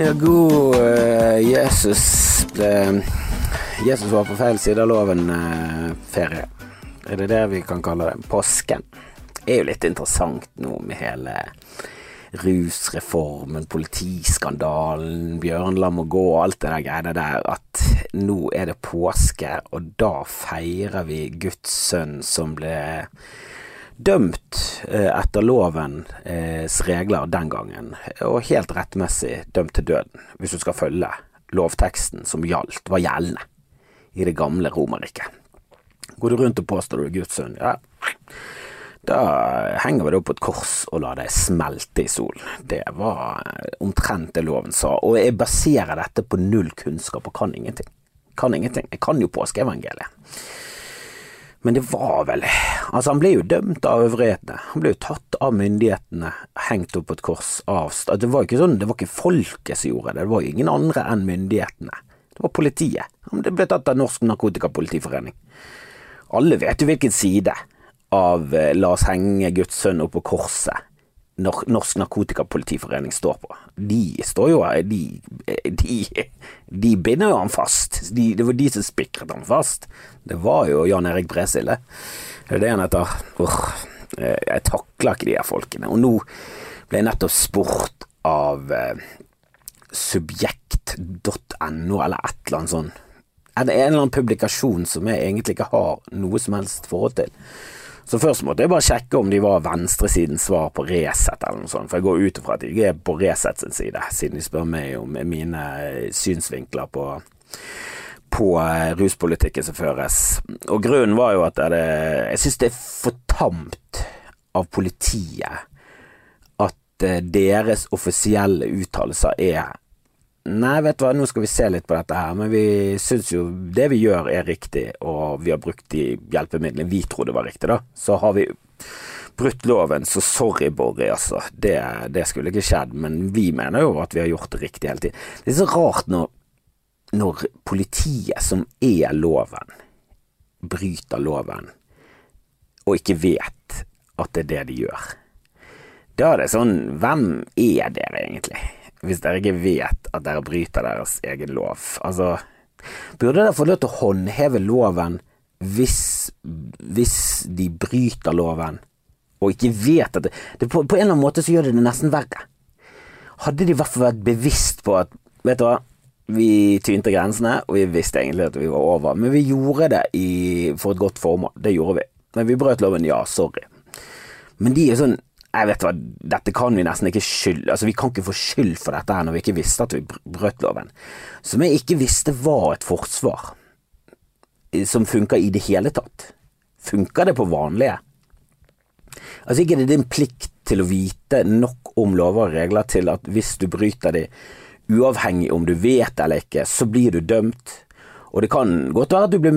Ja, god uh, Jesus ble Jesus var på feil side av loven eh, ferie. Er det det vi kan kalle det? Påsken. Det er jo litt interessant nå med hele rusreformen, politiskandalen, Bjørnland må gå alt det der greiene der, at nå er det påske, og da feirer vi Guds sønn som ble dømt eh, etter lovens eh, regler den gangen, og helt rettmessig dømt til døden, hvis du skal følge lovteksten som gjaldt, var gjeldende i det gamle Romerriket. Går du rundt og påstår du er Guds sønn, ja, da henger vi det opp på et kors og lar deg smelte i solen. Det var omtrent det loven sa, og jeg baserer dette på null kunnskap og kan ingenting. Kan ingenting. Jeg kan jo påskeevangeliet. Men det var vel Altså, han ble jo dømt av øvrighetene. Han ble jo tatt av myndighetene, hengt opp på et kors av Det var ikke sånn, det var ikke folket som gjorde det, det var jo ingen andre enn myndighetene. Det var politiet. Det ble tatt av Norsk Narkotikapolitiforening. Alle vet jo hvilken side av eh, La oss henge Guds sønn opp på korset Norsk Narkotikapolitiforening står på. De står jo De, de, de binder jo han fast. De, det var de som spikret han fast. Det var jo Jan Erik Bresille. Det er det han heter. Uh, jeg takler ikke de her folkene. Og nå ble jeg nettopp spurt av uh, subjekt.no eller et eller annet sånn. Er det En eller annen publikasjon som jeg egentlig ikke har noe som helst forhold til. Så først måtte jeg bare sjekke om de var venstresidens svar på Resett eller noe sånt, for jeg går ut ifra at de er på Resett sin side, siden de spør meg om mine synsvinkler på, på eh, ruspolitikken som føres. Og grunnen var jo at det, jeg synes det er for tamt av politiet at eh, deres offisielle uttalelser er Nei, vet du hva, nå skal vi se litt på dette her, men vi syns jo det vi gjør er riktig, og vi har brukt de hjelpemidlene vi trodde var riktig, da. Så har vi brutt loven, så sorry, Borre, altså. Det, det, skulle ikke skjedd, men vi mener jo at vi har gjort det riktig hele tiden. Det er så rart når, når politiet, som er loven, bryter loven, og ikke vet at det er det de gjør. Da er det sånn, hvem er dere egentlig? Hvis dere ikke vet at dere bryter deres egen lov. Altså, burde dere få lov til å håndheve loven hvis, hvis de bryter loven, og ikke vet at det, det på, på, en eller annen måte så gjør det det nesten verre. Hadde de i hvert fall vært bevisst på at Vet du hva, vi tynte grensene, og vi visste egentlig at vi var over, men vi gjorde det i, for et godt formål. Det gjorde vi. Men vi brøt loven, ja, sorry. Men de er sånn jeg vet hva, dette kan vi nesten ikke skyld Altså, vi kan ikke få skyld for dette her når vi ikke visste at vi brøt loven. Som jeg ikke visste var et forsvar som funker i det hele tatt. Funker det på vanlige? Altså, ikke det din plikt til å vite nok om lover og regler til at hvis du bryter de, uavhengig om du vet eller ikke, så blir du dømt og det kan godt være at du blir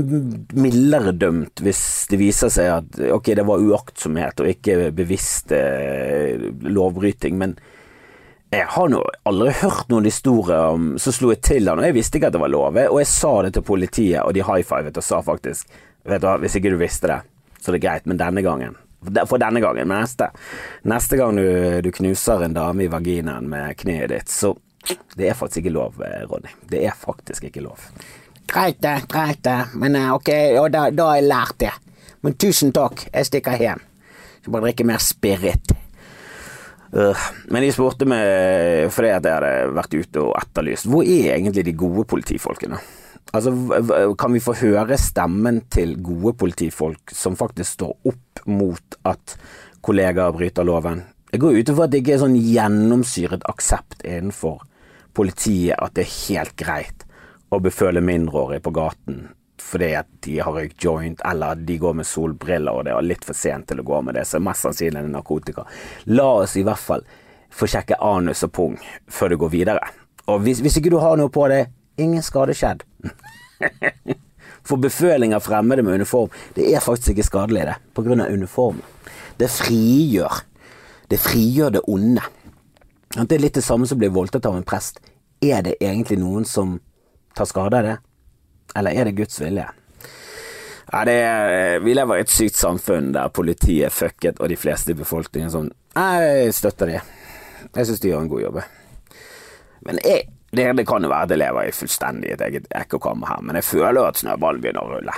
mildere dømt hvis det viser seg at ok, det var uaktsomhet og ikke bevisst eh, lovbryting, men jeg har nå aldri hørt noen historier om Så slo jeg til han, og jeg visste ikke at det var lov, og jeg sa det til politiet, og de high-fivet og sa faktisk Vet du hva, hvis ikke du visste det, så er det greit, men denne gangen for denne gangen, men neste. Neste gang du, du knuser en dame i vaginaen med kneet ditt, så Det er faktisk ikke lov, eh, Ronny. Det er faktisk ikke lov. Greit det, greit det, men eh, ok, og da, da har jeg lært det. Men tusen takk, jeg stikker hjem. Skal bare drikke mer spirit. Uh, men de spurte meg, fordi at jeg hadde vært ute og etterlyst, hvor er egentlig de gode politifolkene? Altså, kan vi få høre stemmen til gode politifolk som faktisk står opp mot at kollegaer bryter loven? Jeg går ut ifra at det ikke er sånn gjennomsyret aksept innenfor politiet at det er helt greit å beføle mindreårige på gaten fordi at de har røykt joint, eller de går med solbriller og det er litt for sent til å gå med det, så mest sannsynlig er det narkotika. La oss i hvert fall få sjekke anus og pung før du går videre. Og hvis, hvis ikke du har noe på det, ingen skade skjedd. For beføling av fremmede med uniform, det er faktisk ikke skadelig, det, på grunn av uniformen. Det frigjør. Det frigjør det onde. Det er litt det samme som blir voldtatt av en prest. Er det egentlig noen som ta skade av det? Eller er det Guds vilje? Ja, er, vi lever i et sykt samfunn der politiet er fucket, og de fleste i befolkningen sånn Jeg støtter de. Jeg syns de gjør en god jobb. Men jeg, det, det kan jo være at jeg lever i fullstendig et eget ekkokammer her, men jeg føler at snøballen begynner å rulle.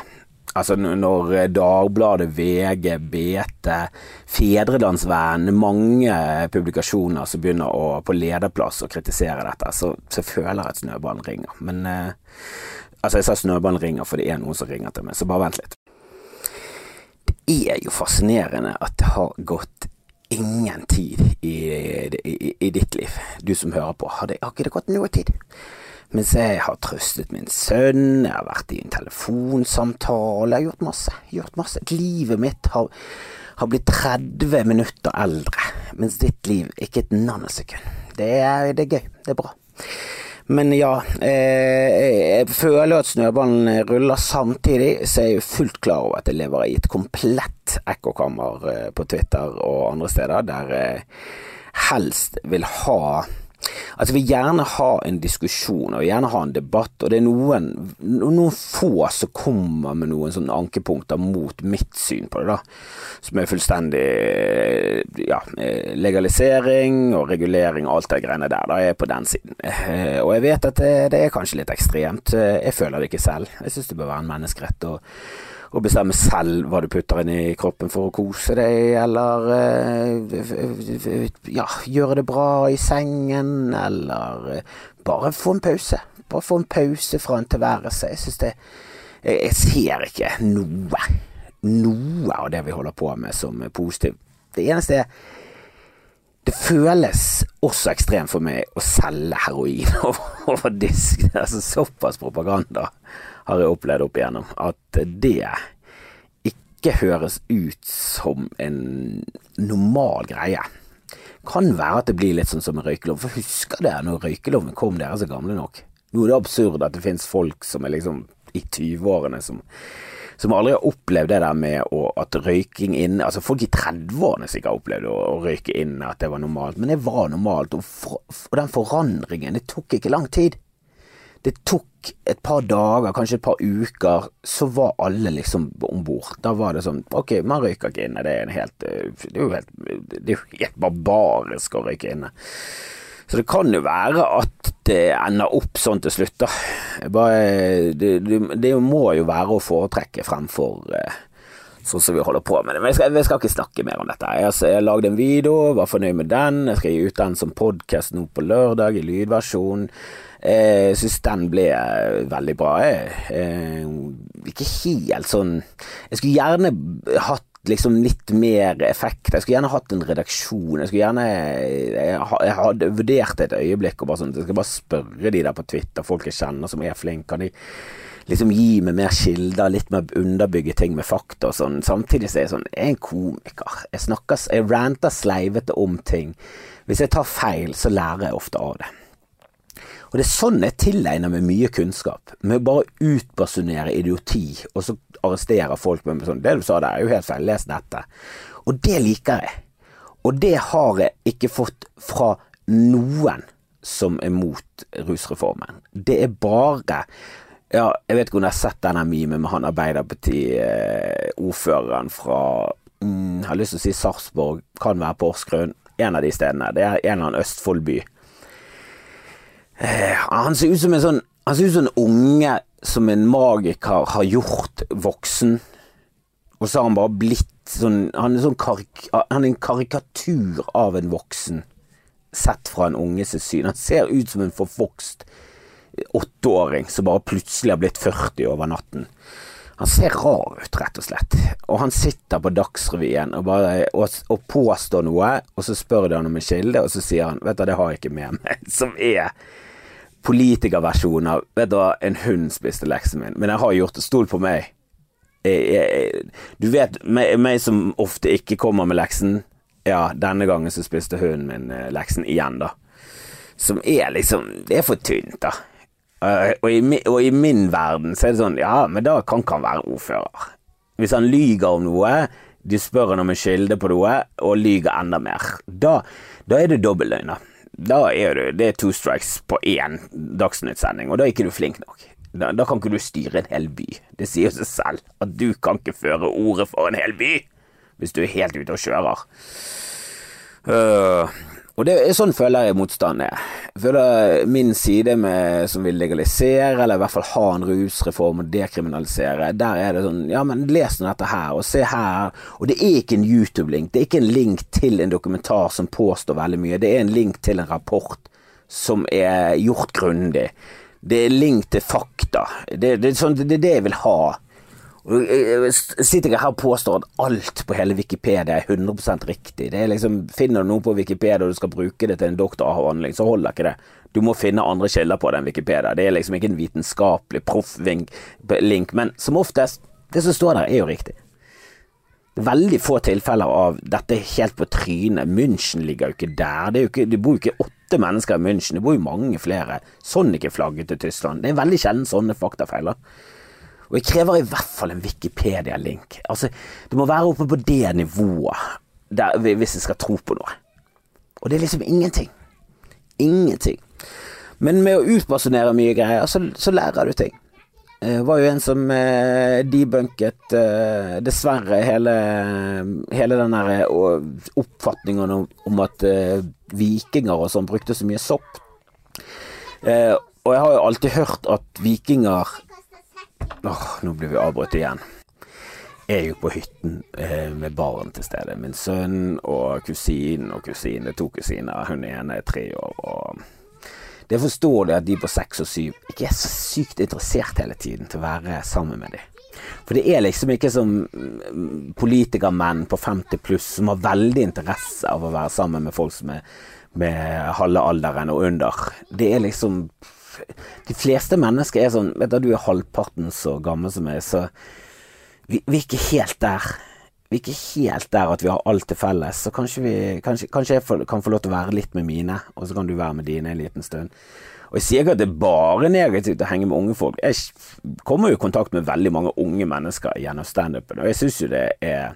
Altså når Dagbladet, VG, BT, Fedrelandsvennen, mange publikasjoner som begynner å på lederplass å kritisere dette, så, så føler jeg at snøballen ringer. Men eh, altså jeg sa snøballen ringer for det er noen som ringer til meg, så bare vent litt. Det er jo fascinerende at det har gått ingen tid i, i, i ditt liv, du som hører på. Har det, ikke det gått noe tid? Mens jeg har trøstet min sønn, jeg har vært i en telefonsamtale, jeg har gjort masse. Gjort masse. Livet mitt har, har blitt 30 minutter eldre, mens ditt liv ikke et nanosekund. Det er, det er gøy. Det er bra. Men ja, eh, jeg føler at snøballen ruller samtidig, så er jeg jo fullt klar over at jeg lever i et komplett ekkokammer eh, på Twitter og andre steder, der jeg helst vil ha Altså, vi vil gjerne ha en diskusjon og gjerne ha en debatt, og det er noen, noen få som kommer med noen sånne ankepunkter mot mitt syn på det, da. Som er fullstendig ja, legalisering og regulering og alt det greiene der. Da er jeg på den siden. Eh, og jeg vet at det, det er kanskje litt ekstremt. Jeg føler det ikke selv. Jeg syns det bør være en menneskerett. og å bestemme selv hva du putter inn i kroppen for å kose deg, eller uh, ja, gjøre det bra i sengen, eller uh, bare få en pause. Bare få en pause fra en tilværelse. Jeg syns det jeg, jeg, ser ikke noe, noe av det vi holder på med som positivt. Det eneste er det føles også ekstremt for meg å selge heroin over disk. Det er altså såpass propaganda har jeg opplevd opp igjennom, at det ikke høres ut som en normal greie. Kan være at det blir litt sånn som en røykelov, for husker dere når røykeloven kom, dere er så gamle nok? Nå er det absurd at det finnes folk som er liksom i 20-årene som, som aldri har opplevd det der med å, at røyking inne Altså folk i 30-årene sikkert har opplevd å, å, røyke inne, at det var normalt, men det var normalt. Og, for, og den forandringen, det tok ikke lang tid. Det tok et par dager, kanskje et par uker, så var alle liksom om bord. Da var det sånn Ok, man røyker ikke inne. Det er, helt, det er jo helt, det er jo helt barbarisk å røyke inne. Så det kan jo være at det ender opp sånn til slutt, da. Bare, det, det, det, må jo være å foretrekke fremfor eh, sånn som vi holder på med det. Men jeg skal, jeg skal ikke snakke mer om dette. Jeg jeg lagde en video, var fornøyd med den. Jeg skal gi ut den som podkast nå på lørdag, i lydversjon. Jeg syns den ble veldig bra. Jeg, ikke helt sånn Jeg skulle gjerne hatt liksom litt mer effekt. Jeg skulle gjerne hatt en redaksjon. Jeg skulle gjerne Jeg hadde vurdert et øyeblikk og bare sånn Jeg skal bare spørre de der på Twitter, folk jeg kjenner som er flinke. Kan de liksom gi meg mer kilder, litt mer underbygge ting med fakta og sånn. Samtidig så er jeg sånn Jeg er en komiker. Jeg snakker Jeg ranter sleivete om ting. Hvis jeg tar feil, så lærer jeg ofte av det. Og det er sånn jeg tilegner meg mye kunnskap. Med å bare utbasunere idioti, og så arresterer folk med sånn 'Det du sa der er jo helt feil, les dette'. Og det liker jeg. Og det har jeg ikke fått fra noen som er mot rusreformen. Det er bare Ja, jeg vet ikke om jeg har sett denne memen med han Arbeiderparti-ordføreren fra mm, Jeg har lyst til å si Sarpsborg, kan være Porsgrunn. En av de stedene. Det er en eller annen Østfoldby han ser ut som en sånn Han ser ut som en unge som en magiker har gjort voksen, og så har han bare blitt sånn Han er, sånn karik, han er en karikatur av en voksen, sett fra en unges syn. Han ser ut som en forvokst åtteåring som bare plutselig har blitt 40 over natten. Han ser rar ut, rett og slett. Og han sitter på Dagsrevyen og, bare, og, og påstår noe, og så spør de han om en kilde, og så sier han 'vet du, det har jeg ikke med meg', som er politikerversjon av Vet du hva, en hund spiste leksen min, men jeg har gjort det. Stol på meg. Jeg, jeg, du vet, meg, meg, som ofte ikke kommer med leksen. Ja, denne gangen så spiste hunden min eh, leksen igjen, da. Som er liksom Det er for tynt, da. Og i, og i, min verden så er det sånn Ja, men da kan ikke han være ordfører. Hvis han lyger om noe, de spør han om en kilde på noe, og lyger enda mer, da, da er det dobbeltløgn, da er du Det er two strikes på én Dagsnytt-sending, og da er ikke du flink nok. Da, da, kan ikke du styre en hel by. Det sier seg selv at du kan ikke føre ordet for en hel by hvis du er helt ute og kjører. Uh, Og det sånn føler jeg motstand er. Jeg føler min side med, som vil legalisere, eller i hvert fall ha en rusreform og dekriminalisere, der er det sånn Ja, men les nå dette her, og se her. Og det er ikke en YouTube-link. Det er ikke en link til en dokumentar som påstår veldig mye. Det er en link til en rapport som er gjort grundig. Det er link til fakta. Det, det, er sånn, det er det jeg vil ha. Jeg sitter ikke her og påstår at alt på hele Wikipedia er 100% riktig. Det er liksom, Finner du noe på Wikipedia og du skal bruke det til en doktoravhandling, så holder ikke det. Du må finne andre kilder på den Wikipedia. Det er liksom ikke en vitenskapelig proff-link, men som oftest, det som står der, er jo riktig. Er veldig få tilfeller av dette helt på trynet. München ligger jo ikke der. Det, jo ikke, det bor jo ikke åtte mennesker i München, det bor jo mange flere. Sånn ikke flagget til Tyskland. Det er veldig sjelden sånne faktafeiler. Og jeg krever i hvert fall en Wikipedia-link. Altså, det må være oppe på det nivået der, hvis jeg skal tro på noe. Og det er liksom ingenting. Ingenting. Men med å utbasunere mye greier, så, så lærer du ting. Det var jo en som eh, debunket eh, dessverre hele, hele den der eh, oppfatningen om, at eh, vikinger og sånn brukte så mye sopp. Eh, og jeg har jo alltid hørt at vikinger Åh, nå blir vi avbrutt igjen. Jeg er jo på hytten eh, med barn til stede. Min sønn og kusinen og kusine, to kusiner. Hun ene er tre år. og Det er forståelig at de på seks og syv ikke er så sykt interessert hele tiden til å være sammen med dem. For det er liksom ikke som mm, politikermenn på 50 pluss som har veldig interesse av å være sammen med folk som er med halve alderen og under. Det er liksom de fleste mennesker er sånn Vet du, du er halvparten så gammel som meg, så vi, vi, er ikke helt der. Vi er ikke helt der at vi har alt til felles. Så kanskje, vi, kanskje, kanskje jeg kan få lov til å være litt med mine, og så kan du være med dine en liten stund. Og Jeg sier ikke at det er bare negativt å henge med unge folk. Jeg kommer jo i kontakt med veldig mange unge mennesker gjennom standupen, og jeg syns jo det er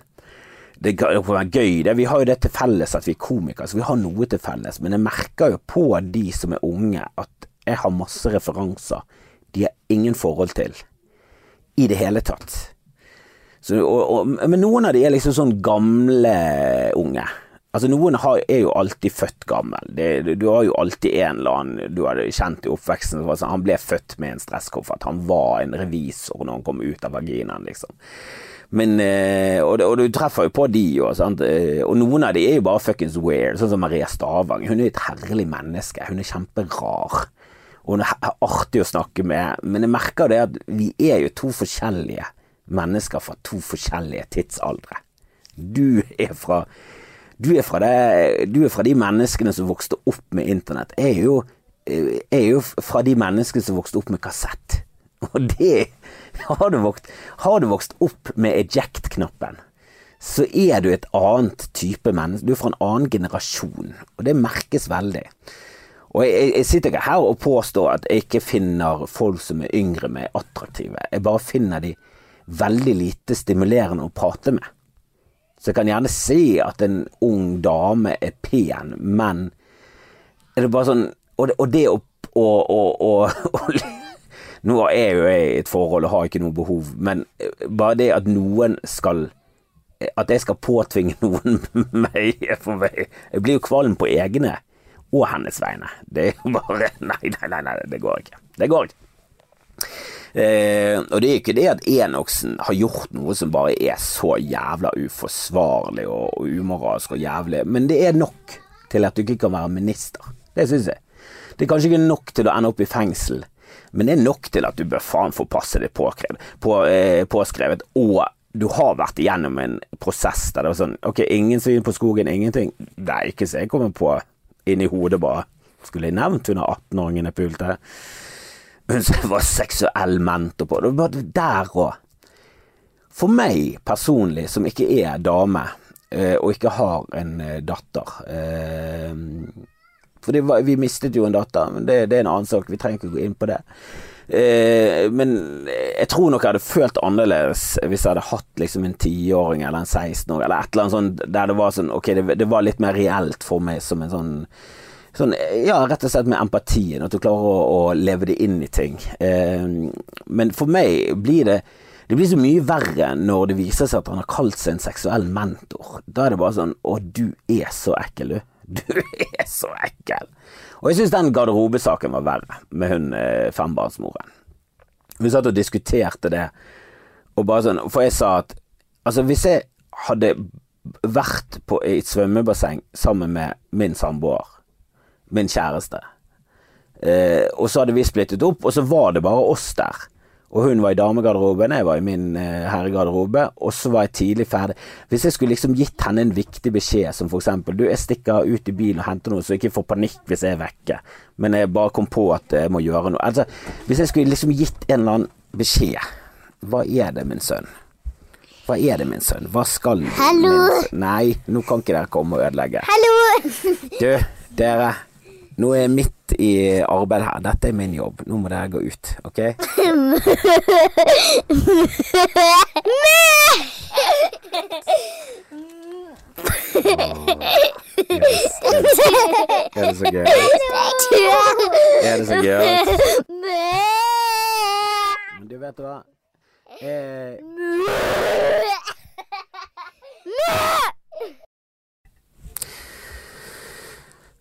det være gøy. Det. Vi har jo det til felles at vi er komikere, så vi har noe til felles. Men jeg merker jo på de som er unge, at jeg har masse referanser de har ingen forhold til i det hele tatt. Så, og, og, men noen av de er liksom sånn gamle unge. Altså Noen har, er jo alltid født gammel. Det, du har jo alltid en eller annen du hadde kjent i oppveksten sånn, Han ble født med en stresskoffert. Han var en revisor når han kom ut av vaginaen, liksom. Men, eh, og, og, du treffer jo på de òg, eh, og noen av de er jo bare fuckings weird. Sånn som Maria Stavang. Hun er et herlig menneske. Hun er kjemperar og hun er artig å snakke med, men jeg merker det at vi er jo to forskjellige mennesker fra to forskjellige tidsaldre. Du er fra du er, fra det, du er fra de menneskene som vokste opp med internett. Jeg er jo, er jo fra de menneskene som vokste opp med kassett. Og det Har du vokst, har du vokst opp med eject-knappen, så er du et annet type menneske. Du er fra en annen generasjon, og det merkes veldig. Og jeg, jeg, sitter ikke her og påstår at jeg ikke finner folk som er yngre meg attraktive. Jeg bare finner de veldig lite stimulerende å prate med. Så jeg kan gjerne si at en ung dame er pen, men er det bare sånn Og og det å, å, å, å Nå er jo jeg i et forhold og har ikke noe behov, men bare det at noen skal At jeg skal påtvinge noen meg for meg Jeg blir jo kvalm på egne og hennes vegne. Det er jo bare Nei, nei, nei, nei det går ikke. Det går ikke. Eh, og det er ikke det at Enoksen har gjort noe som bare er så jævla uforsvarlig og, og umoralsk og jævlig, men det er nok til at du ikke kan være minister. Det syns jeg. Det er kanskje ikke nok til å ende opp i fengsel, men det er nok til at du bør faen få passet ditt påskrevet, på, eh, påskrevet, og du har vært igjennom en prosess der det var sånn Ok, ingen svin på skogen, ingenting. Det er ikke så jeg kommer på inni hodet bare. Skulle jeg nevnt hun 18-åringen jeg pulte? Hun som var seksuell mentor på det. var der òg. For meg personlig, som ikke er dame, eh, og ikke har en eh, datter eh, For var, vi mistet jo en datter, men det, det, er en annen sak. Vi trenger ikke gå inn på det. Men jeg tror nok jeg hadde følt annerledes hvis jeg hadde hatt liksom en tiåring eller en 16-åring eller et eller annet sånt der det var sånn Ok, det, det var litt mer reelt for meg som en sånn Sånn, ja, rett og slett med empatien, at du klarer å, å leve det inn i ting. Eh, men for meg blir det det blir så mye verre når det viser seg at han har kalt seg en seksuell mentor. Da er det bare sånn Å, du er så ekkel, du. Du er så ekkel. Og jeg syns den garderobesaken var verre, med hun eh, fembarnsmoren. Vi satt og diskuterte det, og bare sånn For jeg sa at altså, hvis jeg hadde vært på et svømmebasseng sammen med min samboer, min kjæreste, eh, og så hadde vi splittet opp, og så var det bare oss der. Og hun var i damegarderoben, jeg var i min eh, herregarderobe, og så var jeg tidlig ferdig. Hvis jeg skulle liksom gitt henne en viktig beskjed, som eksempel du, jeg stikker ut i bilen og henter noe, så jeg ikke får panikk hvis jeg er vekke, men jeg bare kom på at jeg må gjøre noe. Altså, hvis jeg skulle liksom gitt en eller annen beskjed, hva er det, min sønn? Hva er det, min sønn? Hva skal du? Hallo? Nei, nå kan ikke dere komme og ødelegge. Hallo! Du, dere. Nå er jeg i arbeid her. Dette er min jobb. Nå må dere gå ut, OK? Er det så gøy? Er det så gøy? Du vet hva? Eh,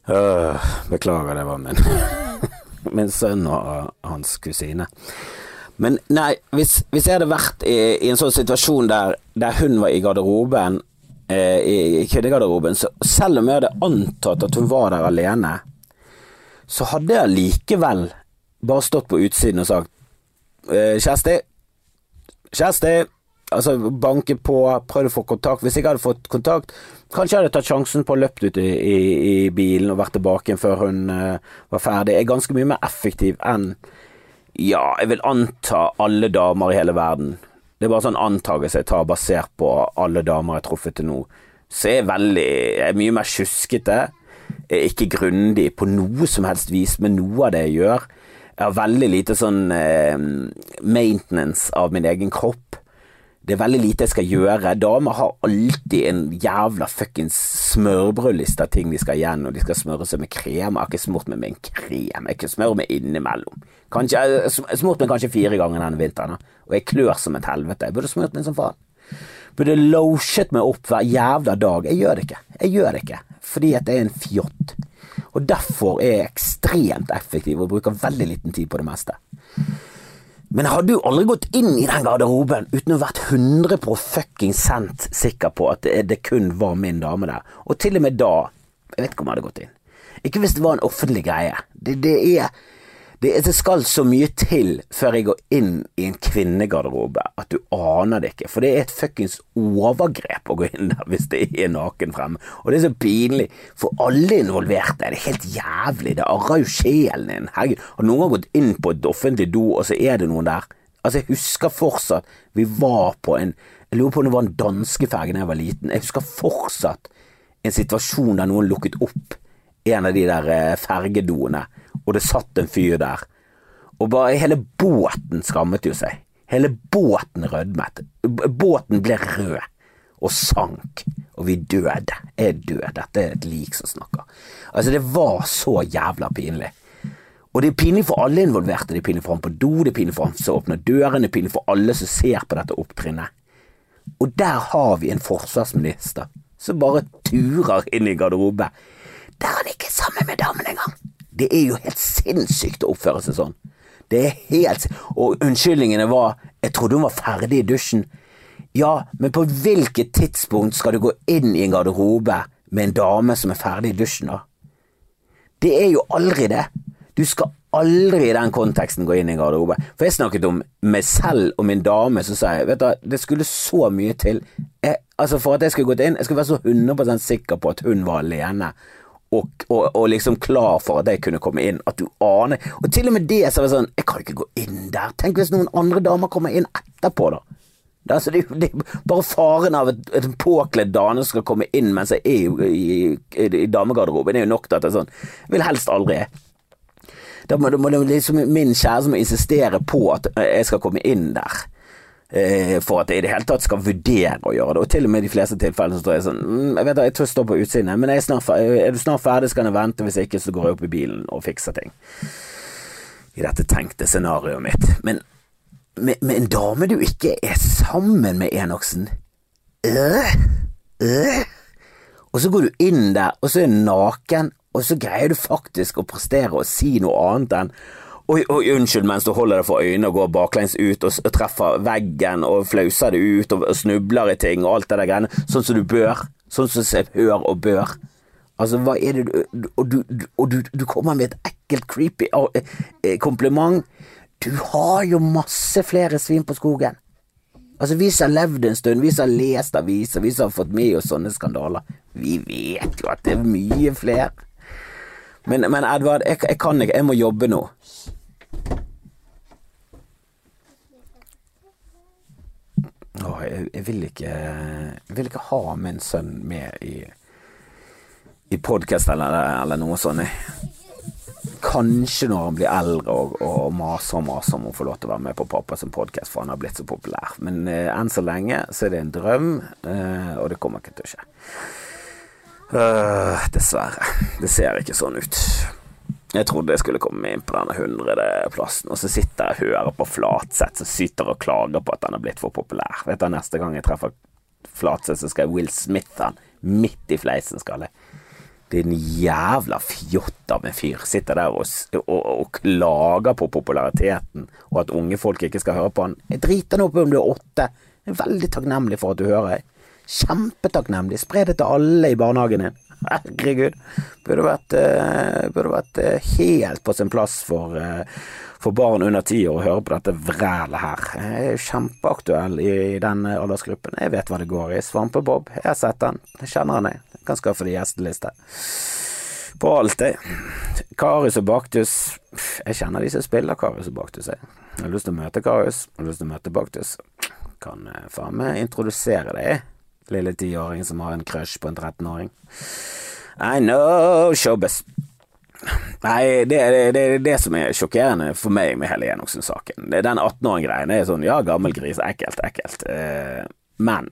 øh, beklager, det var min Min sønn og hans kusine. Men nei, hvis, hvis jeg hadde vært i, i en sånn situasjon der, der hun var i garderoben, eh, i, i kvinnegarderoben, så selv om jeg hadde antatt at hun var der alene, så hadde jeg likevel bare stått på utsiden og sagt eh, Kjersti, Kjersti, altså banke på, prøvd å få kontakt. Hvis jeg hadde fått kontakt, kanskje jeg hadde tatt sjansen på å løpt ut i, i, i bilen og vært tilbake igjen før hun uh, var ferdig. Jeg er ganske mye mer effektiv enn ja, jeg vil anta alle damer i hele verden. Det er bare sånn antagelse jeg tar basert på alle damer jeg har truffet til nå. Så jeg er veldig Jeg er mye mer sjuskete. Er ikke grundig på noe som helst vis med noe av det jeg gjør. Jeg har veldig lite sånn eh, maintenance av min egen kropp. Det er veldig lite jeg skal gjøre. Damer har alltid en jævla fuckings smørbrødliste av ting de skal igjennom. De skal smøre seg med krem. Jeg har ikke smurt meg med en krem. Jeg kan smøre meg innimellom. Kanskje, jeg har smurt meg kanskje fire ganger denne vinteren, og jeg klør som et helvete. Jeg burde smurt meg som faen. Burde lotionet meg opp hver jævla dag. Jeg gjør det ikke. Jeg gjør det ikke, fordi at jeg er en fjott. Og derfor er jeg ekstremt effektiv og bruker veldig liten tid på det meste. Men jeg hadde jo aldri gått inn i den garderoben uten å vært 100 fucking cent sikker på at det kun var min dame der. Og til og med da, jeg vet ikke om jeg hadde gått inn. Ikke hvis det var en offentlig greie. Det, det er det, det skal så mye til før jeg går inn i en kvinnegarderobe at du aner det ikke. For det er et fuckings overgrep å gå inn der hvis det er naken fremme. Og det er så pinlig for alle involverte. Det er helt jævlig. Det arrer jo sjelen din. Herregud, har noen gang gått inn på et offentlig do, og så er det noen der? Altså, jeg husker fortsatt vi var på en Jeg lurer på om det var en danskeferge da jeg var liten. Jeg husker fortsatt en situasjon der noen lukket opp en av de der eh, fergedoene, og det satt en fyr der. Og bare hele båten skammet jo seg. Hele båten rødmet. Båten ble rød og sank, og vi døde. Jeg er død. Dette er et lik som snakker. Altså, det var så jævla pinlig. Og det er pinlig for alle involverte. Det er pinlig for han på do, det er pinlig for han som åpner døren, det er pinlig for alle som ser på dette opptrinnet. Og der har vi en forsvarsminister som bare turer inn i garderobe. Der er han ikke sammen med damen engang. Det er jo helt sinnssykt å oppføre seg sånn. Det er helt Og unnskyldningene var 'jeg trodde hun var ferdig i dusjen'. Ja, men på hvilket tidspunkt skal du gå inn i en garderobe med en dame som er ferdig i dusjen, da? Det er jo aldri det. Du skal aldri i den konteksten gå inn i en garderobe. For jeg snakket om meg selv og min dame, så sa jeg vet du, det skulle så mye til jeg, altså For at jeg skulle gått inn, jeg skulle være så 100 sikker på at hun var alene. Og, og, og liksom klar for at jeg kunne komme inn. At du aner Og til og med det så er det sånn Jeg kan ikke gå inn der. Tenk hvis noen andre damer kommer inn etterpå, da. Det, er det, det, bare faren av at en påkledd dame skal komme inn mens jeg er jo i, i, i damegarderoben, er jo nok til at det sånn Jeg vil helst aldri Da må, da må det liksom min kjæreste må insistere på at jeg skal komme inn der. Eh, For at jeg i det hele tatt skal vurdere å gjøre det. Og til og med i de fleste tilfellene så står jeg sånn mm, Jeg vet da, jeg tør stå på utsiden, men er, snart, er du snart ferdig, så kan jeg vente. Hvis jeg ikke, så går jeg opp i bilen og fikser ting. I dette tenkte scenarioet mitt. Men med, med en dame du ikke er sammen med, Enoksen øh, øh. Og og så går du inn der, og så er hun naken, og så greier du faktisk å prestere og si noe annet enn Oi, oi, unnskyld, mens du holder deg for øynene og går baklengs ut og, treffer veggen og flauser det ut og, snubler i ting og alt det der greiene, sånn som du bør. Sånn som jeg hør og bør. Altså, hva er det du Og du, og du, du kommer med et ekkelt, creepy eh, kompliment. Du har jo masse flere svin på skogen. Altså, vi som har levd en stund, vi som har lest aviser, vi som har fått med oss sånne skandaler, vi vet jo at det er mye flere. Men, men Edvard, jeg, jeg kan ikke, jeg må jobbe nå. Åh, jeg, jeg, vil ikke, jeg vil ikke ha min sønn med i, i podkast eller, eller, noe sånt. Kanskje når han blir eldre og, og maser og maser om å få lov til å være med på pappas podkast, for han har blitt så populær. Men eh, enn så lenge så er det en drøm, eh, og det kommer ikke til å skje. Uh, dessverre. Det ser ikke sånn ut. Jeg trodde jeg skulle komme inn på denne hundredeplassen, og så sitter jeg og hører på Flatseth som syter og klager på at han er blitt for populær. Vet du, Neste gang jeg treffer Flatseth, så skal jeg Will Smith han midt i fleisen, skal jeg. En jævla fjott av en fyr. Sitter der og, og, og, klager på populariteten, og at unge folk ikke skal høre på han. Jeg driter nå på om du er åtte. Jeg er veldig takknemlig for at du hører. Kjempetakknemlig. Spre det til alle i barnehagen din. Herregud. Burde vært, uh, burde vært uh, helt på sin plass for, uh, for barn under ti år å høre på dette vrælet her. Jeg er kjempeaktuell i, den aldersgruppen. Jeg vet hva det går i. Svampebob. Jeg har sett den. Jeg kjenner han, jeg. Jeg kan skaffe det gjesteliste. På alt, jeg. Karius og Baktus. Jeg kjenner de som spiller Karius og Baktus, jeg. Jeg har lyst til å møte Karius. Jeg har lyst til å møte Baktus. Kan faen meg introdusere deg lille tiåring som har en crush på en 13-åring. I know showbiz. Nei, det er det, det, det, som er sjokkerende for meg med hele Enoksen-saken. Den 18-åring-greien er sånn ja, gammel gris, ekkelt, ekkelt. Eh, men,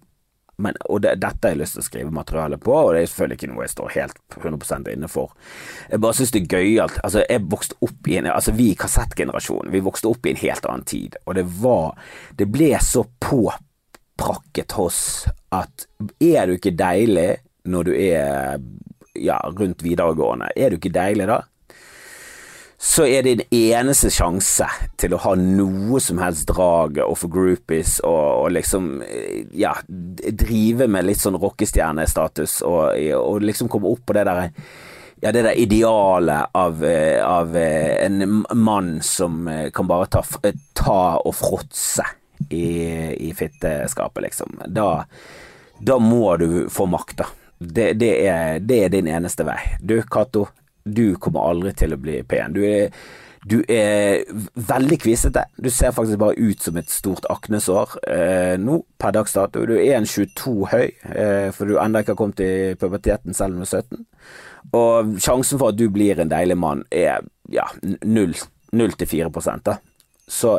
men Og det, dette har jeg lyst til å skrive materiale på, og det er selvfølgelig ikke noe jeg står helt 100 inne for. Jeg bare syns det er gøyalt. Altså, jeg vokste opp i en Altså, vi i kassettgenerasjonen, vi vokste opp i en helt annen tid, og det var Det ble så påprakket hos at er du ikke deilig når du er ja, rundt videregående, er du ikke deilig da? Så er din eneste sjanse til å ha noe som helst drag og få groupies og, og, liksom ja, drive med litt sånn rockestjernestatus og, og liksom komme opp på det der ja, det der idealet av, av en mann som kan bare ta, ta og fråtse i, i fitteskapet, liksom. Da da må du få makta. Det, det, er, det er din eneste vei. Du, Cato, du kommer aldri til å bli pen. Du er, du er veldig kvisete. Du ser faktisk bare ut som et stort aknesår eh, nå, per dags dato. Du er 1,22 høy, eh, for du ennå ikke har kommet i puberteten selv om du er 17. Og sjansen for at du blir en deilig mann, er ja, 0-4 da. Så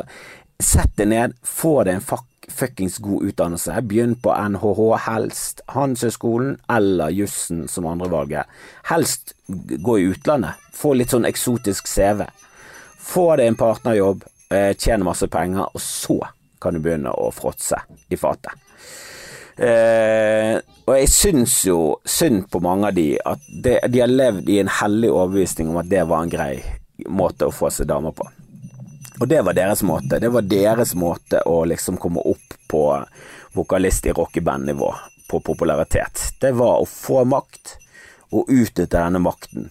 sett deg ned, få deg en fuck fuckings god utdannelse. Begynn på NHH, helst Handelshøyskolen eller jussen som andrevalget. Helst gå i utlandet. Få litt sånn eksotisk CV. Få deg en partnerjobb, eh, tjene masse penger, og så kan du begynne å fråtse i fatet. Eh, og jeg syns jo synd på mange av de at de, de har levd i en hellig overbevisning om at det var en grei måte å få seg damer på. Og det var deres måte. Det var deres måte å liksom komme opp på vokalist i rockebandnivå, på popularitet. Det var å få makt, og utnytte denne makten.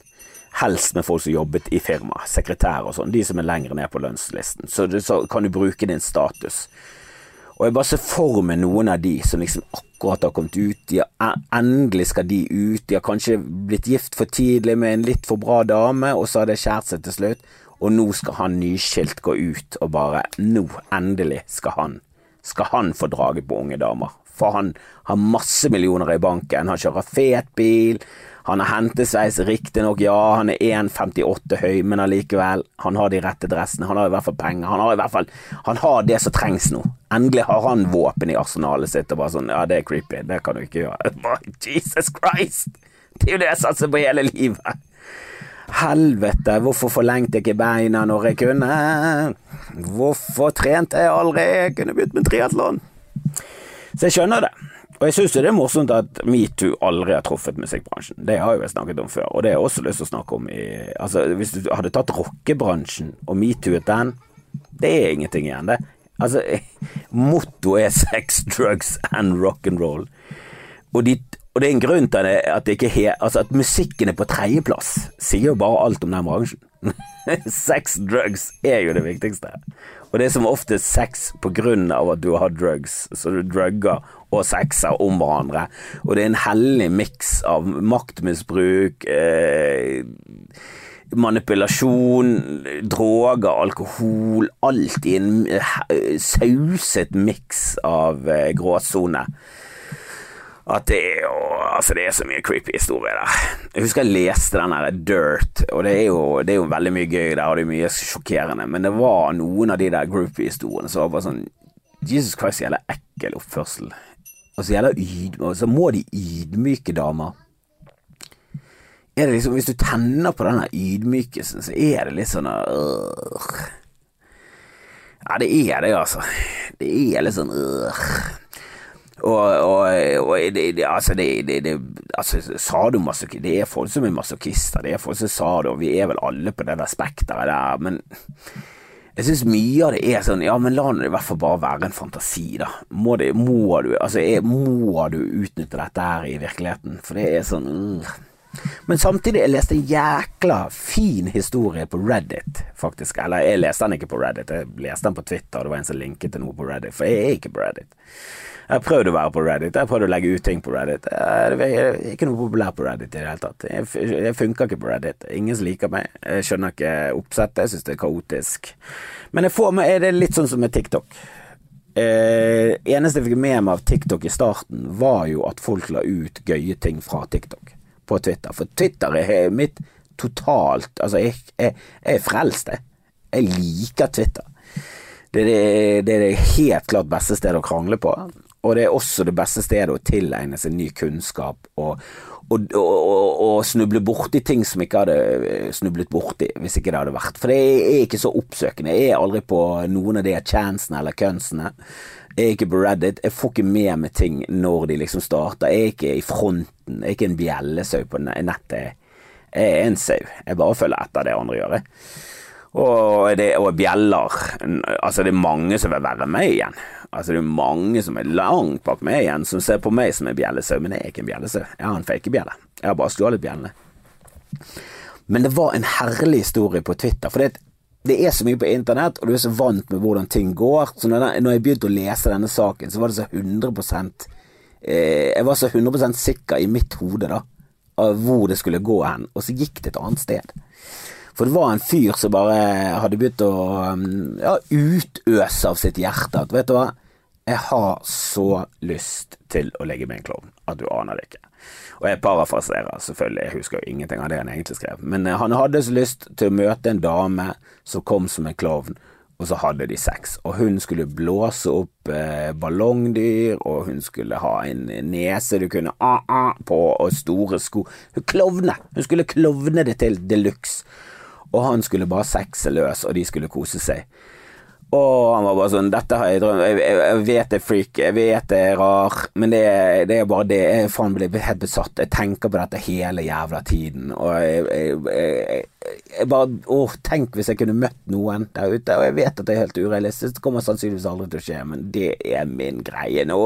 Helst med folk som jobbet i firma, sekretærer og sånn, de som er lenger ned på lønnslisten. Så, så kan du bruke din status. Og jeg bare ser for meg noen av de som liksom akkurat har kommet ut, de har, endelig skal de ut, de har kanskje blitt gift for tidlig med en litt for bra dame, og så har det skjært seg til slutt, og nå skal han nyskilt gå ut og bare Nå, endelig, skal han skal han få draget på unge damer. For han har masse millioner i banken, han kjører fet bil, han har hentesveis, riktignok, ja, han er 1,58 høy, men allikevel, han har de rette dressene, han har i hvert fall penger, han har i hvert fall Han har det som trengs nå. Endelig har han våpen i arsenalet sitt, og bare sånn, ja, det er creepy, det kan du ikke gjøre. Jesus Christ! Det er jo det jeg satser på hele livet. Helvete, hvorfor forlengte jeg ikke beina når jeg kunne? Hvorfor trente jeg aldri? Jeg kunne begynt med triatlon. Så jeg skjønner det. Og jeg syns det er morsomt at metoo aldri har truffet musikkbransjen. Det har jeg snakket om før, og det har jeg også lyst til å snakke om i Altså, hvis du hadde tatt rockebransjen og metooet den, det er ingenting igjen, det. Altså, mottoet er sex, drugs and rock and roll. Og, de, og det er en grunn til at, he, altså at musikken er på tredjeplass, sier jo bare alt om den bransjen. sex, drugs er jo det viktigste. Og det er som oftest sex på grunn av at du har drugs, så du drugger og sexer om hverandre. Og det er en hellig miks av maktmisbruk, eh, manipulasjon, droger, alkohol. Alt i en eh, sauset miks av eh, gråsone at det er, jo, altså det er så mye creepy historie der. Jeg husker jeg leste den der Dirt, og det er, jo, det er jo veldig mye gøy der, og det er mye sjokkerende, men det var noen av de der groupie-historiene som var bare sånn Jesus Christ, jævla ekkel oppførsel. Og så gjelder ydmyk, og så må de ydmyke damer. Er det liksom, Hvis du tenner på den ydmykelsen, så er det litt sånn øh. Ja, det er det, altså. Det er litt sånn øh. Og, og, og det, det, altså, det, det, altså Det er folk som er masochister, det er folk som sa det, og vi er vel alle på det der spekteret der, men jeg syns mye av det er sånn Ja, men la det i hvert fall bare være en fantasi, da. Må, det, må du altså, er, må du utnytte dette her i virkeligheten? For det er sånn uh. Men samtidig, jeg leste en jækla fin historie på Reddit, faktisk. Eller jeg leste den ikke på Reddit, jeg leste den på Twitter, det var en som linket til noe på Reddit, for jeg er ikke på Reddit. Jeg har prøvd å være på Reddit, jeg har prøvd å legge ut ting på Reddit. Jeg er ikke noe populær på Reddit i det hele tatt. Jeg funker ikke på Reddit. Ingen som liker meg. Jeg skjønner ikke oppsettet, jeg syns det er kaotisk. Men jeg får med, er det litt sånn som med TikTok. Eh, eneste jeg fikk med meg av TikTok i starten, var jo at folk la ut gøye ting fra TikTok på Twitter. For Twitter er mitt totalt Altså, jeg, jeg, jeg er frelst, jeg. Jeg liker Twitter. Det er det, det er det helt klart beste stedet å krangle på. Og det er også det beste stedet å tilegne seg ny kunnskap og, og, og, og snuble borti ting som ikke hadde eh, snublet borti hvis ikke det hadde vært. For det er ikke så oppsøkende. Jeg er aldri på noen av de chansene eller kønsene. Jeg er ikke på Reddit. Jeg får ikke med meg ting når de liksom starter. Jeg er ikke i fronten. Jeg er ikke en bjellesau på nettet. Jeg er en sau. Jeg bare følger etter det andre gjør. Og, det, og bjeller. Altså, det er mange som vil være med igjen. Altså Det er mange som er langt bak meg igjen, som ser på meg som en bjellesau, men jeg er ikke en bjellesau. Jeg har en fakebjelle. Jeg har bare stjålet bjellene. Men det var en herlig historie på Twitter, for det, det, er så mye på internett, og du er så vant med hvordan ting går. Så når, jeg begynte å lese denne saken, så var det så 100% eh, Jeg var så 100% sikker i mitt hode da av hvor det skulle gå hen, og så gikk det et annet sted. For det var en fyr som bare hadde begynt å um, ja, utøse av sitt hjerte at vet du hva, jeg har så lyst til å legge med en klovn at du aner det ikke. Og jeg parafraserer, selvfølgelig, jeg husker jo ingenting av det han egentlig skrev, men eh, han hadde så lyst til å møte en dame som kom som en klovn, og så hadde de sex. Og hun skulle blåse opp eh, ballongdyr, og hun skulle ha en nese du kunne ah-ah på, og store sko. Hun klovne! Hun skulle klovne det til de luxe og han skulle bare sexe løs, og de skulle kose seg. Og han var bare sånn Dette har jeg drømt Jeg, jeg, vet det er freak, jeg vet det er rar, men det, det er bare det. Jeg faen ble helt besatt. Jeg tenker på dette hele jævla tiden. Og jeg, jeg bare Å, tenk hvis jeg kunne møtt noen der ute. Og jeg vet at det er helt urealistisk, det kommer sannsynligvis aldri til å skje, men det er min greie nå.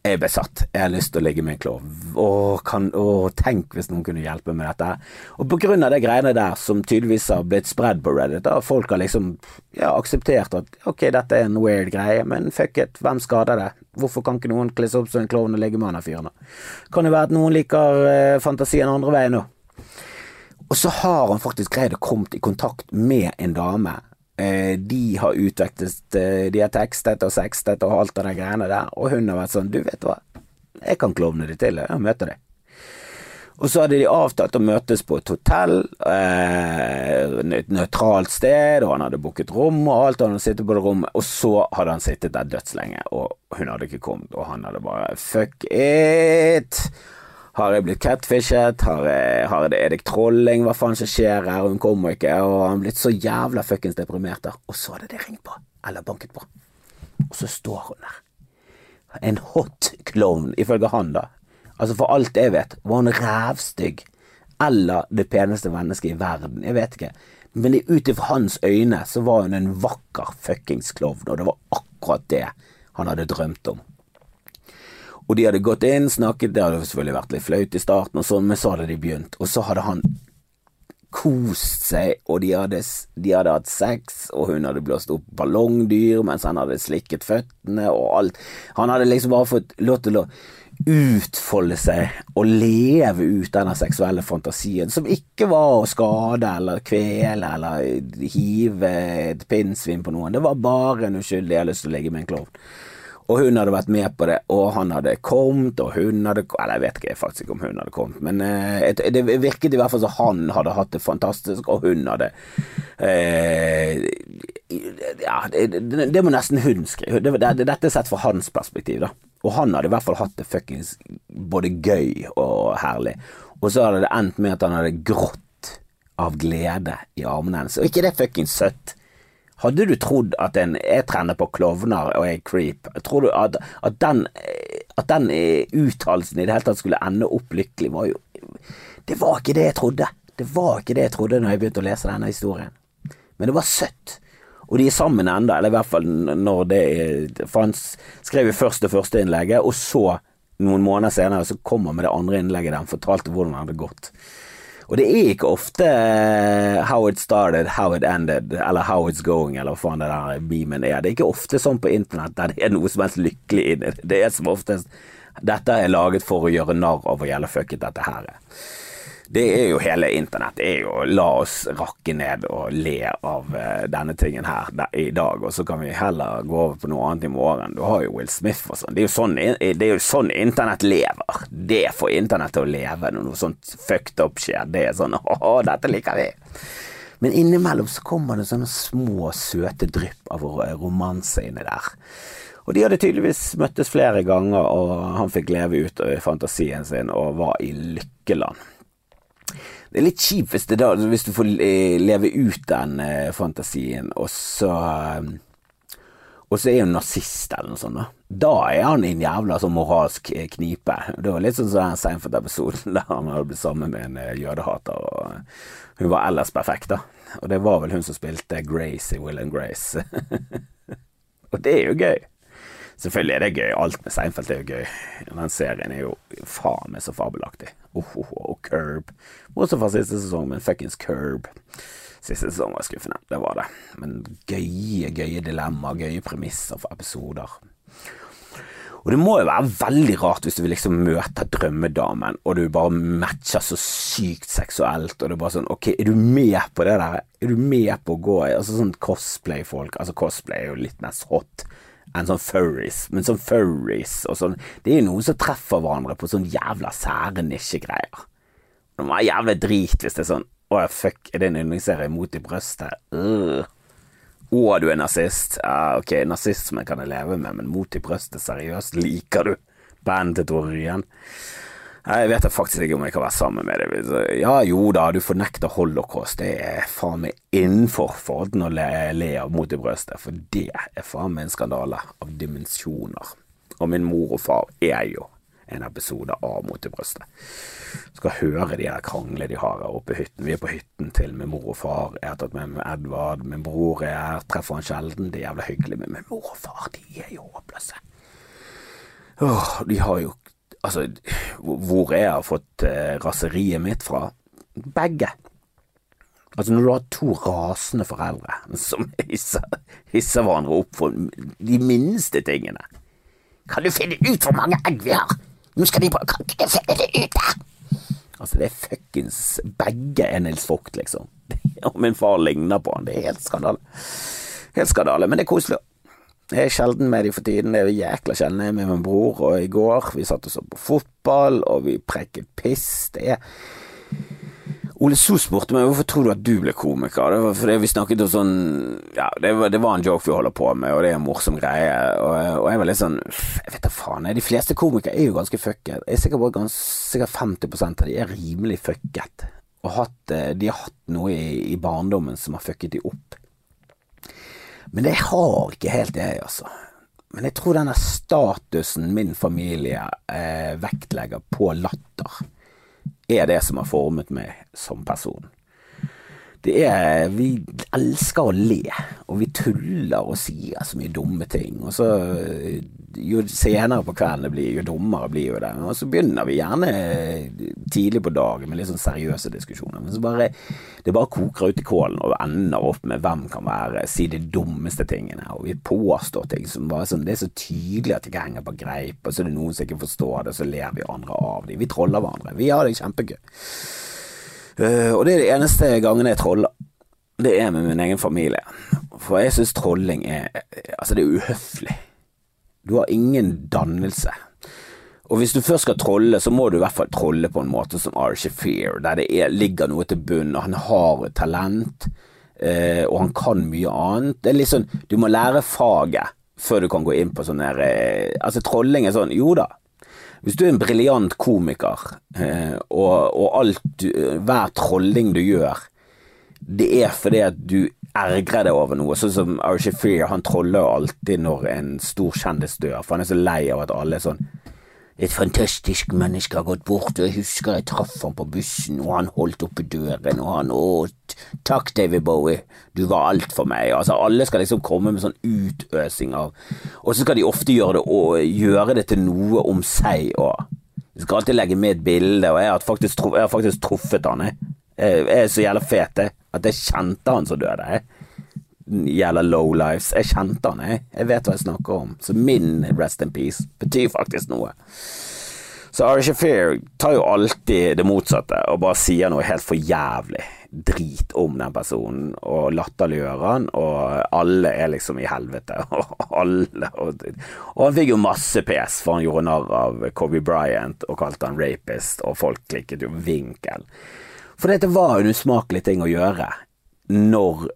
Jeg er besatt. Jeg har lyst til å ligge med en klovn. Å, tenk hvis noen kunne hjelpe med dette. Og på grunn av de greiene der, som tydeligvis har blitt spredd på Reddit, da folk har liksom ja, akseptert at ok, dette er en weird greie, men fuck it, hvem skader det? Hvorfor kan ikke noen kle opp som en klovn og ligge med han fyren? Kan det være at noen liker eh, fantasien andre veien nå? Og så har han faktisk greid å komme i kontakt med en dame de har utvekslet eh, De har tekstet og sextet og alt av de greiene der, og hun har vært sånn Du vet hva, jeg kan klovne det til, jeg møter deg. Og så hadde de avtalt å møtes på et hotell, eh, et nøytralt sted, og han hadde booket rom og alt, og han hadde sittet på det rommet, og så hadde han sittet der dødslenge, og hun hadde ikke kommet, og han hadde bare fuck it. Har jeg blitt catfishet? Har jeg, har det, er det trolling? Hva faen som skjer her? Hun kommer ikke. Og han blitt så jævla fuckings deprimert der. Og så hadde det ringt på. Eller banket på. Og så står hun der. en hot klovn, ifølge han, da. Altså, for alt jeg vet, var hun rævstygg. Eller det peneste mennesket i verden. Jeg vet ikke. Men ut ifra hans øyne så var hun en vakker fuckings klovn, og det var akkurat det han hadde drømt om. Og de hadde gått inn, snakket, det hadde selvfølgelig vært litt flaut i starten, og sånn, men så hadde de begynt. Og så hadde han kost seg, og de hadde, de hadde hatt sex, og hun hadde blåst opp ballongdyr mens han hadde slikket føttene og alt. Han hadde liksom bare fått lov til å utfolde seg og leve ut denne seksuelle fantasien, som ikke var å skade eller kvele eller hive et pinnsvin på noen. Det var bare en uskyldig 'jeg har lyst til å ligge med en klovn'. Og hun hadde vært med på det, og han hadde kommet, og hun hadde Eller jeg vet ikke faktisk ikke om hun hadde kommet, men eh, det virket i hvert fall som han hadde hatt det fantastisk, og hun hadde eh, Ja, det, det, må nesten hun skrive. Det, dette er sett fra hans perspektiv, da. Og han hadde i hvert fall hatt det fuckings både gøy og herlig. Og så hadde det endt med at han hadde grått av glede i armene hennes. Og ikke det fuckings søtt? Hadde du trodd at en Jeg trener på klovner og er creep. Tror du at, at den, at den uttalelsen i det hele tatt skulle ende opp lykkelig, var jo Det var ikke det jeg trodde. Det var ikke det jeg trodde når jeg begynte å lese denne historien. Men det var søtt. Og de er sammen enda, eller i hvert fall når det For han skrev jo først det første innlegget, og så, noen måneder senere, så kommer med det andre innlegget der han fortalte hvordan det hadde gått. Og det er ikke ofte uh, how it started, how it ended, eller how it's going, eller hva faen det der beamen er. Det er ikke ofte sånn på internett der det er noe som helst lykkelig inni det. Det er som oftest Dette er laget for å gjøre narr av hvor jævla fucket dette her er. Det er jo hele internett. Det er jo la oss rakke ned og le av uh, denne tingen her i dag, og så kan vi heller gå over på noe annet i morgen. Du har jo Will Smith og sånn. Det er jo sånn, det er jo sånn internett lever. Det får internett til å leve når noe sånt fucked up skjer. Det er sånn å, dette liker vi. Men innimellom så kommer det sånne små, søte drypp av romanse inni der. Og de hadde tydeligvis møttes flere ganger, og han fikk leve ut av fantasien sin og var i lykkeland. Det er litt hvis, da, hvis du får leve ut den eh, fantasien, og så eh, og så er hun nazist eller noe sånt. Da Da er han i en jævla sånn moralsk eh, knipe. Det var litt sånn som den Seinfeld-episoden der han hadde blitt sammen med en jødehater, og hun var ellers perfekt, da. Og det var vel hun som spilte Grace i Will and Grace. og det er jo gøy. Selvfølgelig er det gøy. Alt med Seinfeld er jo gøy. Den serien er jo faen meg så fabelaktig. Oh, oh, oh, Curb. Bortsett fra siste sesong, men fuckings Curb. Siste sesong var skuffende, det var det. Men gøye, gøye dilemmaer, gøye premisser for episoder. Og det må jo være veldig rart hvis du vil liksom møte drømmedamen, og du bare matcher så sykt seksuelt, og det er bare sånn Ok, er du med på det der? Er du med på å gå i Altså sånn cosplay-folk Altså cosplay er jo litt mest hot enn sånn furries. Men sånn furries og sånn Det er jo noen som treffer hverandre på sånn jævla sære nisjegreier. Det må være jævlig drit hvis det er sånn Å, fuck, er det en yndlingsserie mot i brøstet? Uh. Å, du er nazist? Ja, ok, nazisme kan jeg leve med, men mot i brøstet, seriøst? Liker du bandet til Tore Ryen? Jeg vet faktisk ikke om jeg kan være sammen med deg. Ja jo da, du fornekter holocaust, det er faen meg innenfor forholden å le, le av mot i brøstet, for det er faen meg en skandale av dimensjoner. Og min mor og far er jo en episode av Mot i brøstet. Skal høre de her kranglene de har her oppe i hytten. Vi er på hytten til min mor og far. Jeg har tatt med meg Edvard. Min bror er her. Treffer han sjelden. Det er jævla hyggelig. Men min mor og far, de er jo håpløse. Åh, de har jo Altså, hvor jeg har fått eh, raseriet mitt fra? Begge. Altså Når du har to rasende foreldre som hisser, hisser hverandre opp for de minste tingene Kan du finne ut hvor mange egg vi har? Nå skal de bare Kan du finne det ut der? Altså, det er fuckings begge er Nils Vogt, liksom. Og min far ligner på han. Det er helt skandale. Helt skandale, men det er koselig. Jeg er sjelden med de for tiden, det er jækla sjelden jeg er med min bror, og i går vi satt og så på fotball, og vi prekket piss, det er Ole So spurte meg hvorfor tror du at du ble komiker. Det var fordi vi snakket om sånn Ja, det var, det var, en joke vi holder på med, og det er en morsom greie. Og, og jeg var litt sånn Jeg vet da faen. Jeg. De fleste komikere er jo ganske fucket. Jeg er sikker på at sikkert 50% av de er rimelig fucket. Og hatt, eh, de har hatt noe i, i barndommen som har fucket de opp. Men det har ikke helt jeg, altså. men jeg tror denne statusen min familie eh, vektlegger på latter, er det som har formet meg som person. Det er Vi elsker å le, og vi tuller og sier så mye dumme ting. Og så jo senere på kvelden det blir, jo dummere blir jo det. Og så begynner vi gjerne tidlig på dagen med litt sånn seriøse diskusjoner. Men så bare det bare koker ut i kålen og ender opp med hvem kan være si de dummeste tingene. Og vi påstår ting som bare sånn Det er så tydelig at det ikke henger på greip, og så er det noen som ikke forstår det, og så ler vi andre av dem. Vi troller hverandre. Vi har det kjempegøy. Uh, og det er de eneste gangene jeg troller. Det er med min egen familie. For jeg syns trolling er Altså, det er uhøflig. Du har ingen dannelse. Og hvis du først skal trolle, så må du i hvert fall trolle på en måte som Archie Fear, der det er, ligger noe til bunn, og han har talent, eh, og han kan mye annet. Det er litt sånn, du må lære faget før du kan gå inn på sånn der eh, Altså, trolling er sånn, jo da, hvis du er en briljant komiker, eh, og, og alt hver trolling du gjør, det er fordi at du ergrer deg over noe. Sånn som Archie Freer, han troller jo alltid når en stor kjendis dør, for han er så lei av at alle er sånn et fantastisk menneske har gått bort, og jeg husker jeg traff ham på bussen, og han holdt oppe døren, og han åt Takk, David Bowie, du var alt for meg. Altså, alle skal liksom komme med sånn utøsing av Og så skal de ofte gjøre det, gjøre det til noe om seg òg. Jeg skal alltid legge med et bilde, og jeg har faktisk, jeg har faktisk truffet han, jeg. Jeg er så jævla fet, jeg, at jeg kjente han som døde, jeg gjelder low lives. Jeg kjente han, jeg. Jeg vet hva jeg snakker om. Så min rest in peace betyr faktisk noe. Så Ari Shafir tar jo alltid det motsatte og bare sier noe helt for jævlig drit om den personen, og latterliggjør han, og alle er liksom i helvete. Og alle Og, og han fikk jo masse pes, for han gjorde narr av Kobe Bryant og kalte han rapist, og folk klikket jo vinkel. For dette var en usmakelig ting å gjøre når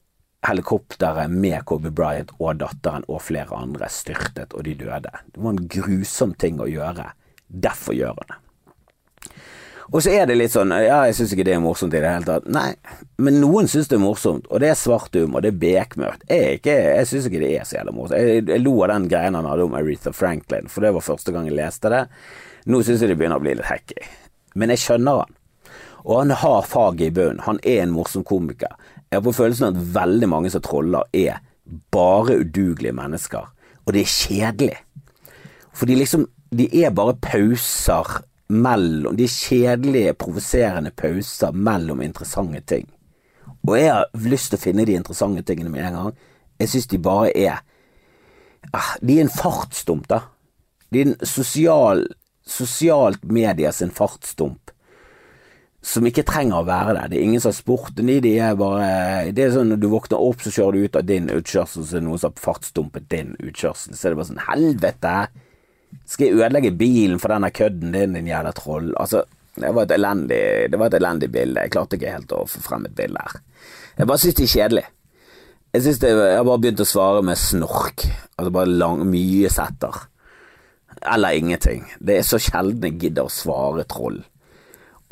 helikopteret med Kobe Bryant og datteren og flere andre styrtet, og de døde. Det var en grusom ting å gjøre. Derfor gjør han det. Og så er det litt sånn Ja, jeg syns ikke det er morsomt i det hele tatt. Nei, men noen syns det er morsomt, og det er svart humor, og det er bekmørkt. Jeg, ikke, jeg syns ikke det er så jævla morsomt. Jeg, jeg, lo av den greien han hadde om Aretha Franklin, for det var første gang jeg leste det. Nå syns jeg det begynner å bli litt hacky. Men jeg skjønner han. Og han har faget i bunnen. Han er en morsom komiker. Jeg har på følelsen at veldig mange som troller er bare udugelige mennesker, og det er kjedelig. For de liksom De er bare pauser mellom De er kjedelige, provoserende pauser mellom interessante ting. Og jeg har lyst til å finne de interessante tingene med en gang. Jeg syns de bare er ah, De er en fartsdump, da. De er en sosial Sosialt medias fartsdump som ikke trenger å være der. Det er ingen som har spurt i de er bare Det er sånn når du våkner opp, så kjører du ut av din utkjørsel, så er det noen som har fartsdumpet din utkjørsel. Så er det bare sånn Helvete! Skal jeg ødelegge bilen for denne kødden din, din jævla troll? Altså, det var, et elendig, det var et elendig bilde. Jeg klarte ikke helt å få frem et bilde her. Jeg bare syns det er kjedelig. Jeg, synes det, jeg har bare begynt å svare med snork. Altså bare lang, mye setter. Eller ingenting. Det er så sjelden jeg gidder å svare troll.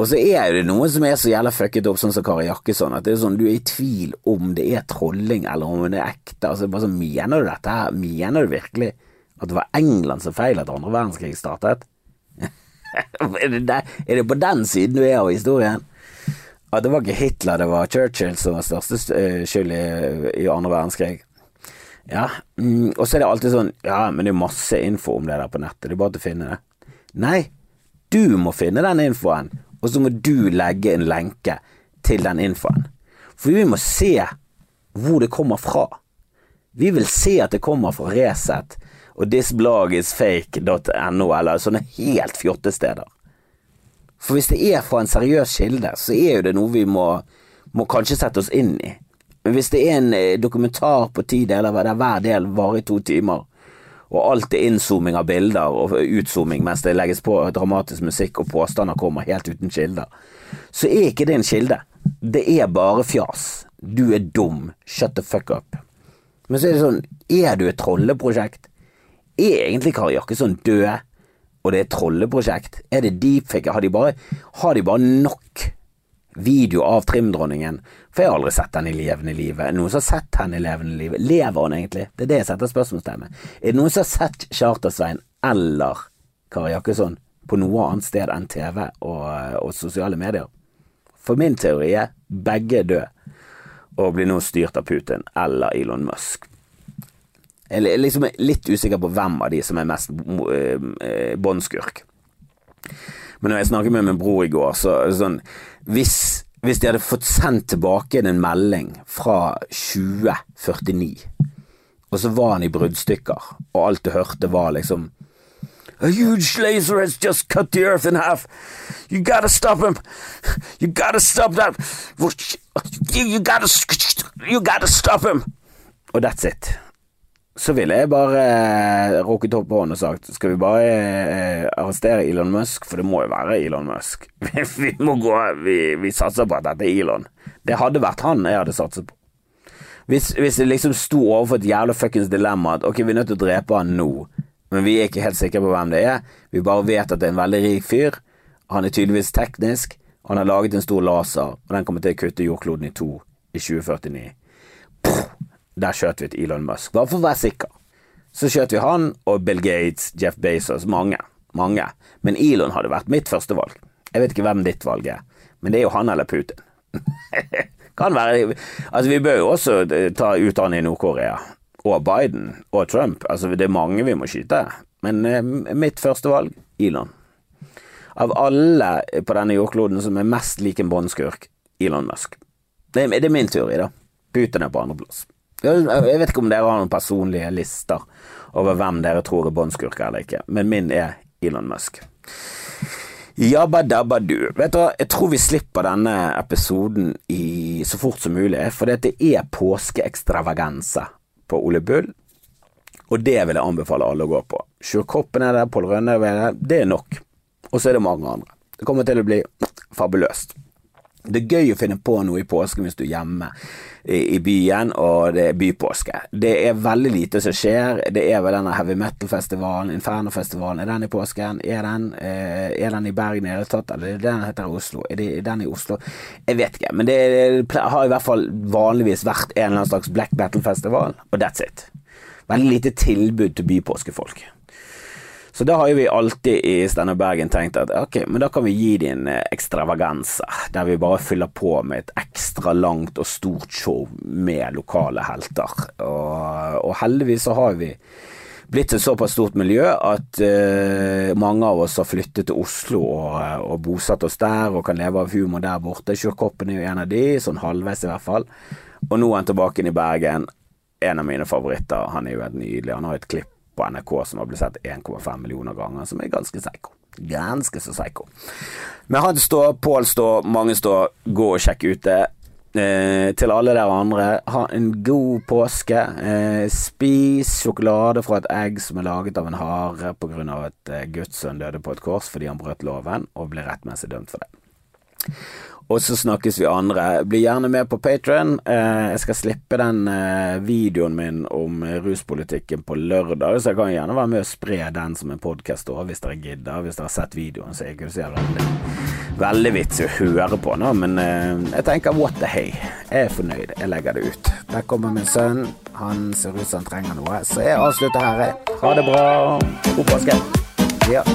Og så er det noe som er så jævla fucket opp, sånn som Kari Jakkesson, at det er sånn, du er i tvil om det er trolling eller om det er ekte. Altså, bare sånn, Mener du dette her? Mener du virkelig at det var England som feil at andre verdenskrig startet? er, det der, er det på den siden du er av historien? At det var ikke Hitler, det var Churchill som var største eh, skyld i, i andre verdenskrig? Ja, mm, og så er det alltid sånn Ja, men det er masse info om det der på nettet, det er bare til å finne det. Nei, du må finne den infoen, og så må du legge en lenke til den infoen. For vi må se hvor det kommer fra. Vi vil se at det kommer fra Resett og thisblogisfake.no eller sånne helt fjotte steder. For hvis det er fra en seriøs kilde, så er jo det noe vi må, må kanskje sette oss inn i. Men hvis det er en eh, dokumentar på ti deler der hver del varer i to timer, og alt er innzooming av bilder og utzooming mens det legges på dramatisk musikk og påstander kommer helt uten kilder, så er ikke det en kilde. Det er bare fjas. Du er dum. Shut the fuck up. Men så er det sånn, er du et trolleprosjekt? Er egentlig Kari Jakkesson død, og det er et trolleprosjekt? Er det deepfake? Har de bare, har de bare nok video av trimdronningen, for jeg har aldri sett henne i levende livet. Er det noen som har sett henne i levende livet? Lever hun egentlig? Det er det jeg setter spørsmålstegn med. Er det noen som har sett Charter-Svein eller Kari Jakkesson på noe annet sted enn TV og, og sosiale medier? For min teori er begge døde og blir nå styrt av Putin eller Elon Musk. Jeg er liksom litt usikker på hvem av de som er mest eh, båndskurk. Men når jeg snakket med min bror i går, så sånn Hvis, hvis de hadde fått sendt tilbake en melding fra 2049, og så var han i bruddstykker, og alt du hørte var liksom A huge laser has just cut the earth in half. You gotta stop him. You gotta stop that. You, gotta, you gotta stop him. Og that's it så ville jeg bare eh, rukket opp hånden og sagt skal vi bare eh, arrestere Elon Musk, for det må jo være Elon Musk. vi må gå, vi, vi, satser på at dette er Elon. Det hadde vært han jeg hadde satset på. Hvis, hvis det liksom sto overfor et jævla fuckings dilemma at ok, vi er nødt til å drepe han nå, men vi er ikke helt sikre på hvem det er, vi bare vet at det er en veldig rik fyr, han er tydeligvis teknisk, han har laget en stor laser, og den kommer til å kutte jordkloden i to i 2049. Der skjøt vi til Elon Musk, bare for å være sikker. Så skjøt vi han og Bill Gates, Jeff Bezos, mange. Mange. Men Elon hadde vært mitt første valg. Jeg vet ikke hvem ditt valg er, men det er jo han eller Putin. kan være Altså, vi bør jo også eh, ta utdanning i Nord-Korea. Og Biden. Og Trump. Altså, det er mange vi må skyte. Men eh, mitt første valg Elon. Av alle på denne jordkloden som er mest lik en båndskurk, Elon Musk. Det, det er min teori, da. Putin er på andreplass. Jeg vet ikke om dere har noen personlige lister over hvem dere tror er båndskurker eller ikke, men min er Elon Musk. Jabba dabba du. Vet du hva, jeg tror vi slipper denne episoden i så fort som mulig, for det er påskeekstravaganse på Ole Bull, og det vil jeg anbefale alle å gå på. Sjur er der, Pål Rønne er der, det er nok. Og så er det mange andre. Det kommer til å bli fabuløst. Det er gøy å finne på noe i påsken hvis du er hjemme i, byen, og det er bypåske. Det er veldig lite som skjer. Det er vel denne heavy metal-festivalen, Inferno-festivalen. Er den i påsken? Er den, eh, er den i Bergen i det hele tatt, eller er den heter Oslo? Er, det, den i Oslo? Jeg vet ikke, men det, det har i hvert fall vanligvis vært en eller annen slags black metal-festival, og that's it. Veldig lite tilbud til bypåskefolk. Så da har jo vi alltid i Steinar Bergen tenkt at ok, men da kan vi gi dem en ekstravaganse, der vi bare fyller på med et ekstra langt og stort show med lokale helter. Og, og heldigvis så har vi blitt et såpass stort miljø at uh, mange av oss har flyttet til Oslo og, og, bosatt oss der og kan leve av humor der borte. Sjurkoppen er jo en av de, sånn halvveis i hvert fall. Og nå er han tilbake inn i Bergen. En av mine favoritter. Han er jo helt nydelig. Han har et klipp på NRK som har blitt sett 1,5 millioner ganger, som er ganske psycho. Ganske så psycho. Men han står, Pål står, mange står, gå og sjekk ut det. Eh, til alle dere andre, ha en god påske. Eh, spis sjokolade fra et egg som er laget av en hare pga. at eh, Guds sønn døde på et kors fordi han brøt loven, og ble rettmessig dømt for det. Og så snakkes vi andre. Bli gjerne med på Patron. Eh, jeg skal slippe den eh, videoen min om ruspolitikken på lørdag, så jeg kan gjerne være med og spre den som en podkast hvis dere gidder. Hvis dere har sett videoen, så er det ikke så veldig, veldig vits å høre på nå, men eh, jeg tenker what the hey. Jeg er fornøyd. Jeg legger det ut. Der kommer min sønn. Han ser ut som han trenger noe, så jeg avslutter her. Ha det bra. God påske. Ja.